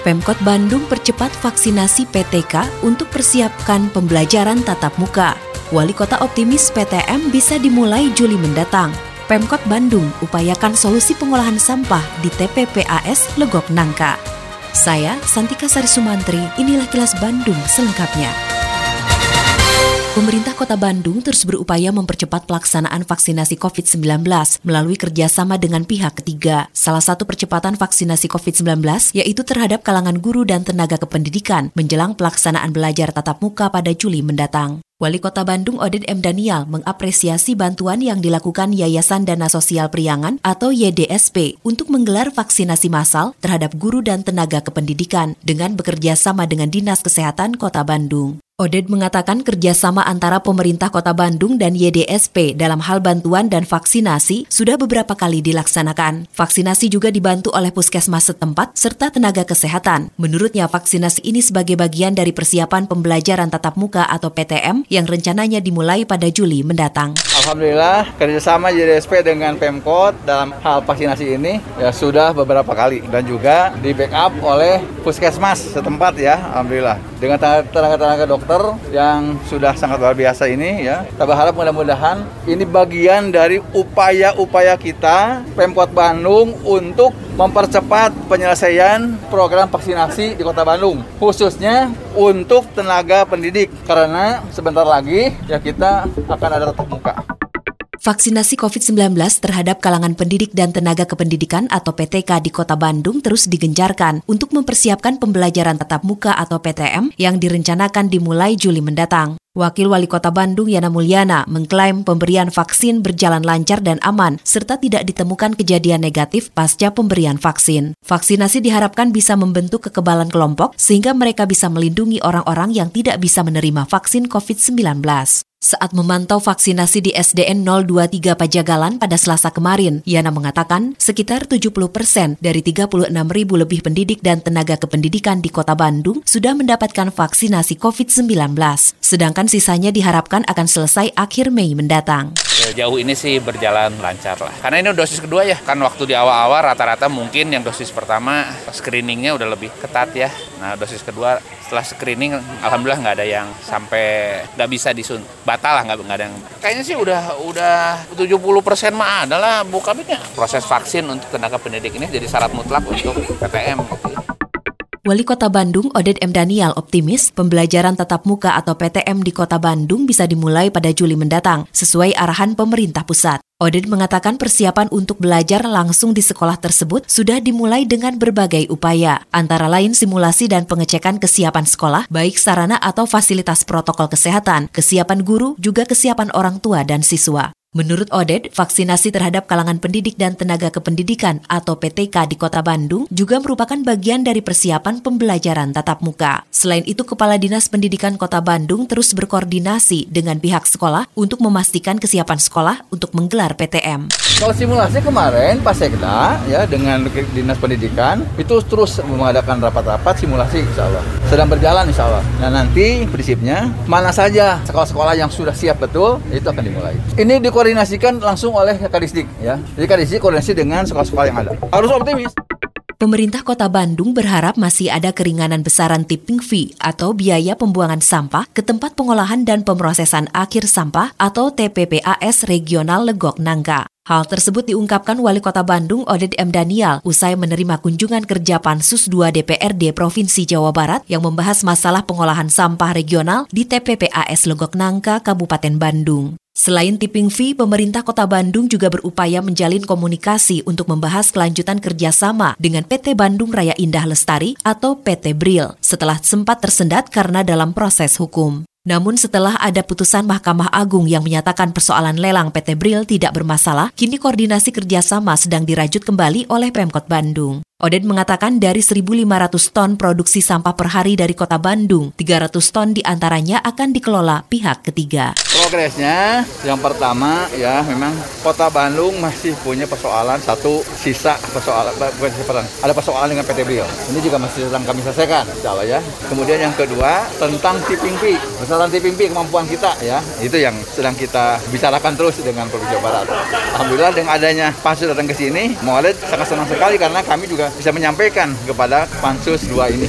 Pemkot Bandung percepat vaksinasi PTK untuk persiapkan pembelajaran tatap muka. Wali Kota optimis PTM bisa dimulai Juli mendatang. Pemkot Bandung upayakan solusi pengolahan sampah di TPPAS Legok Nangka. Saya Santika Sari Sumantri, inilah kilas Bandung selengkapnya. Pemerintah Kota Bandung terus berupaya mempercepat pelaksanaan vaksinasi COVID-19 melalui kerjasama dengan pihak ketiga. Salah satu percepatan vaksinasi COVID-19 yaitu terhadap kalangan guru dan tenaga kependidikan menjelang pelaksanaan belajar tatap muka pada Juli mendatang. Wali Kota Bandung Oded M. Daniel mengapresiasi bantuan yang dilakukan Yayasan Dana Sosial Priangan atau YDSP untuk menggelar vaksinasi massal terhadap guru dan tenaga kependidikan dengan bekerja sama dengan Dinas Kesehatan Kota Bandung. Oded mengatakan kerjasama antara pemerintah kota Bandung dan YDSP dalam hal bantuan dan vaksinasi sudah beberapa kali dilaksanakan. Vaksinasi juga dibantu oleh puskesmas setempat serta tenaga kesehatan. Menurutnya vaksinasi ini sebagai bagian dari persiapan pembelajaran tatap muka atau PTM yang rencananya dimulai pada Juli mendatang. Alhamdulillah kerjasama YDSP dengan Pemkot dalam hal vaksinasi ini ya sudah beberapa kali dan juga di backup oleh puskesmas setempat ya Alhamdulillah dengan tenaga-tenaga dokter yang sudah sangat luar biasa ini ya. Kita berharap mudah-mudahan ini bagian dari upaya-upaya kita Pemkot Bandung untuk mempercepat penyelesaian program vaksinasi di Kota Bandung khususnya untuk tenaga pendidik karena sebentar lagi ya kita akan ada tatap muka. Vaksinasi COVID-19 terhadap kalangan pendidik dan tenaga kependidikan atau PTK di Kota Bandung terus digencarkan untuk mempersiapkan pembelajaran tatap muka atau PTM yang direncanakan dimulai Juli mendatang. Wakil Wali Kota Bandung Yana Mulyana mengklaim pemberian vaksin berjalan lancar dan aman serta tidak ditemukan kejadian negatif pasca pemberian vaksin. Vaksinasi diharapkan bisa membentuk kekebalan kelompok sehingga mereka bisa melindungi orang-orang yang tidak bisa menerima vaksin COVID-19. Saat memantau vaksinasi di SDN 023 Pajagalan pada Selasa kemarin, Yana mengatakan sekitar 70 persen dari 36 ribu lebih pendidik dan tenaga kependidikan di kota Bandung sudah mendapatkan vaksinasi COVID-19. Sedangkan sisanya diharapkan akan selesai akhir Mei mendatang. Jauh ini sih berjalan lancar lah. Karena ini dosis kedua ya, kan waktu di awal-awal rata-rata mungkin yang dosis pertama screeningnya udah lebih ketat ya. Nah dosis kedua setelah screening alhamdulillah nggak ada yang sampai nggak bisa disun batal lah nggak ada yang kayaknya sih udah udah 70 persen mah adalah bukabitnya proses vaksin untuk tenaga pendidik ini jadi syarat mutlak untuk PTM gitu. Wali Kota Bandung Oded M. Daniel optimis pembelajaran tatap muka atau PTM di Kota Bandung bisa dimulai pada Juli mendatang, sesuai arahan pemerintah pusat. Oded mengatakan persiapan untuk belajar langsung di sekolah tersebut sudah dimulai dengan berbagai upaya, antara lain simulasi dan pengecekan kesiapan sekolah, baik sarana atau fasilitas protokol kesehatan, kesiapan guru, juga kesiapan orang tua dan siswa. Menurut Oded, vaksinasi terhadap kalangan pendidik dan tenaga kependidikan atau PTK di Kota Bandung juga merupakan bagian dari persiapan pembelajaran tatap muka. Selain itu, Kepala Dinas Pendidikan Kota Bandung terus berkoordinasi dengan pihak sekolah untuk memastikan kesiapan sekolah untuk menggelar PTM. Kalau simulasi kemarin Pak Sekda ya dengan Dinas Pendidikan itu terus mengadakan rapat-rapat simulasi insya Allah. Sedang berjalan insya Allah. Nah nanti prinsipnya mana saja sekolah-sekolah yang sudah siap betul itu akan dimulai. Ini di dikoordinasikan langsung oleh Kadisdik ya. Jadi Kadisdik koordinasi dengan sekolah-sekolah yang ada. Harus optimis. Pemerintah Kota Bandung berharap masih ada keringanan besaran tipping fee atau biaya pembuangan sampah ke tempat pengolahan dan pemrosesan akhir sampah atau TPPAS Regional Legok Nangka. Hal tersebut diungkapkan Wali Kota Bandung Oded M. Daniel usai menerima kunjungan kerja Pansus 2 DPRD Provinsi Jawa Barat yang membahas masalah pengolahan sampah regional di TPPAS Legok Nangka, Kabupaten Bandung. Selain tipping fee, pemerintah kota Bandung juga berupaya menjalin komunikasi untuk membahas kelanjutan kerjasama dengan PT Bandung Raya Indah Lestari atau PT Bril setelah sempat tersendat karena dalam proses hukum. Namun setelah ada putusan Mahkamah Agung yang menyatakan persoalan lelang PT Bril tidak bermasalah, kini koordinasi kerjasama sedang dirajut kembali oleh Pemkot Bandung. Oded mengatakan dari 1.500 ton produksi sampah per hari dari kota Bandung, 300 ton di antaranya akan dikelola pihak ketiga. Progresnya yang pertama ya memang kota Bandung masih punya persoalan satu sisa persoalan bukan persoalan ada persoalan dengan PT Brio. Ini juga masih sedang kami selesaikan, insya ya. Kemudian yang kedua tentang tipping fee, persoalan tipping fee kemampuan kita ya itu yang sedang kita bicarakan terus dengan Provinsi Barat. Alhamdulillah dengan adanya Pansus datang ke sini, Mualed sangat senang sekali karena kami juga bisa menyampaikan kepada Pansus 2 ini.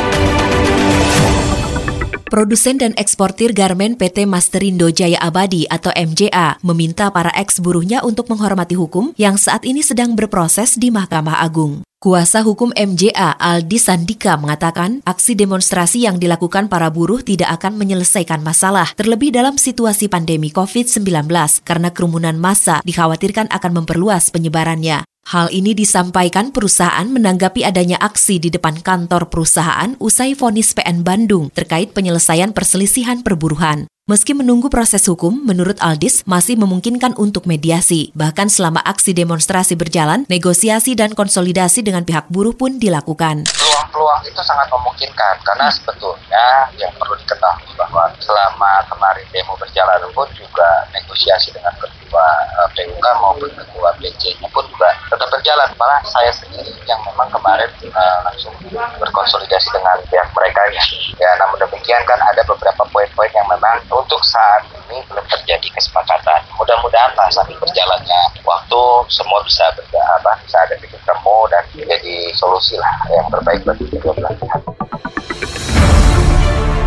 Produsen dan eksportir garmen PT Masterindo Jaya Abadi atau MJA meminta para eks buruhnya untuk menghormati hukum yang saat ini sedang berproses di Mahkamah Agung. Kuasa hukum MJA Aldi Sandika mengatakan aksi demonstrasi yang dilakukan para buruh tidak akan menyelesaikan masalah, terlebih dalam situasi pandemi COVID-19 karena kerumunan massa dikhawatirkan akan memperluas penyebarannya. Hal ini disampaikan perusahaan menanggapi adanya aksi di depan kantor perusahaan usai vonis PN Bandung terkait penyelesaian perselisihan perburuhan. Meski menunggu proses hukum, menurut Aldis masih memungkinkan untuk mediasi. Bahkan selama aksi demonstrasi berjalan, negosiasi dan konsolidasi dengan pihak buruh pun dilakukan. Peluang-peluang itu sangat memungkinkan karena sebetulnya yang perlu diketahui bahwa selama kemarin demo berjalan pun juga negosiasi dengan ketua eh, PUK maupun ketua BC-nya pun juga tetap berjalan. Malah saya sendiri yang memang kemarin uh, langsung berkonsolidasi dengan pihak mereka ya. Ya namun demikian kan ada beberapa poin-poin yang memang untuk saat ini belum terjadi kesepakatan. Mudah-mudahan lah sambil berjalannya waktu semua bisa berda, apa, bisa ada titik temu dan menjadi solusi lah yang terbaik bagi kedua belah pihak.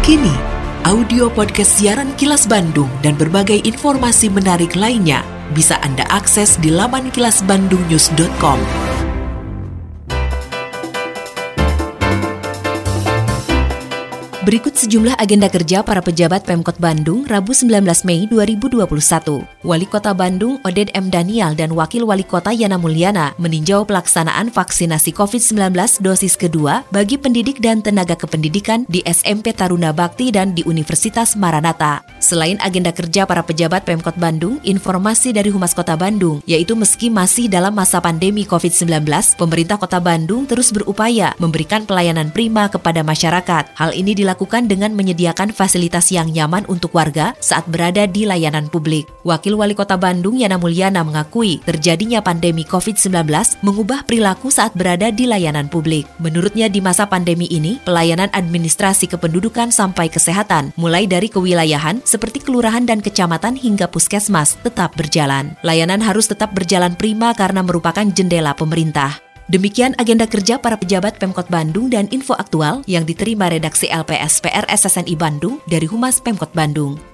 Kini, audio podcast siaran Kilas Bandung dan berbagai informasi menarik lainnya bisa Anda akses di laman kilasbandungnews.com. Berikut sejumlah agenda kerja para pejabat Pemkot Bandung Rabu 19 Mei 2021. Wali Kota Bandung Oded M. Daniel dan Wakil Wali Kota Yana Mulyana meninjau pelaksanaan vaksinasi COVID-19 dosis kedua bagi pendidik dan tenaga kependidikan di SMP Taruna Bakti dan di Universitas Maranatha. Selain agenda kerja para pejabat Pemkot Bandung, informasi dari Humas Kota Bandung, yaitu meski masih dalam masa pandemi COVID-19, pemerintah Kota Bandung terus berupaya memberikan pelayanan prima kepada masyarakat. Hal ini dilakukan dilakukan dengan menyediakan fasilitas yang nyaman untuk warga saat berada di layanan publik. Wakil Wali Kota Bandung Yana Mulyana mengakui terjadinya pandemi COVID-19 mengubah perilaku saat berada di layanan publik. Menurutnya di masa pandemi ini, pelayanan administrasi kependudukan sampai kesehatan, mulai dari kewilayahan seperti kelurahan dan kecamatan hingga puskesmas tetap berjalan. Layanan harus tetap berjalan prima karena merupakan jendela pemerintah. Demikian agenda kerja para pejabat Pemkot Bandung dan info aktual yang diterima redaksi LPS PR SSNI Bandung dari Humas Pemkot Bandung.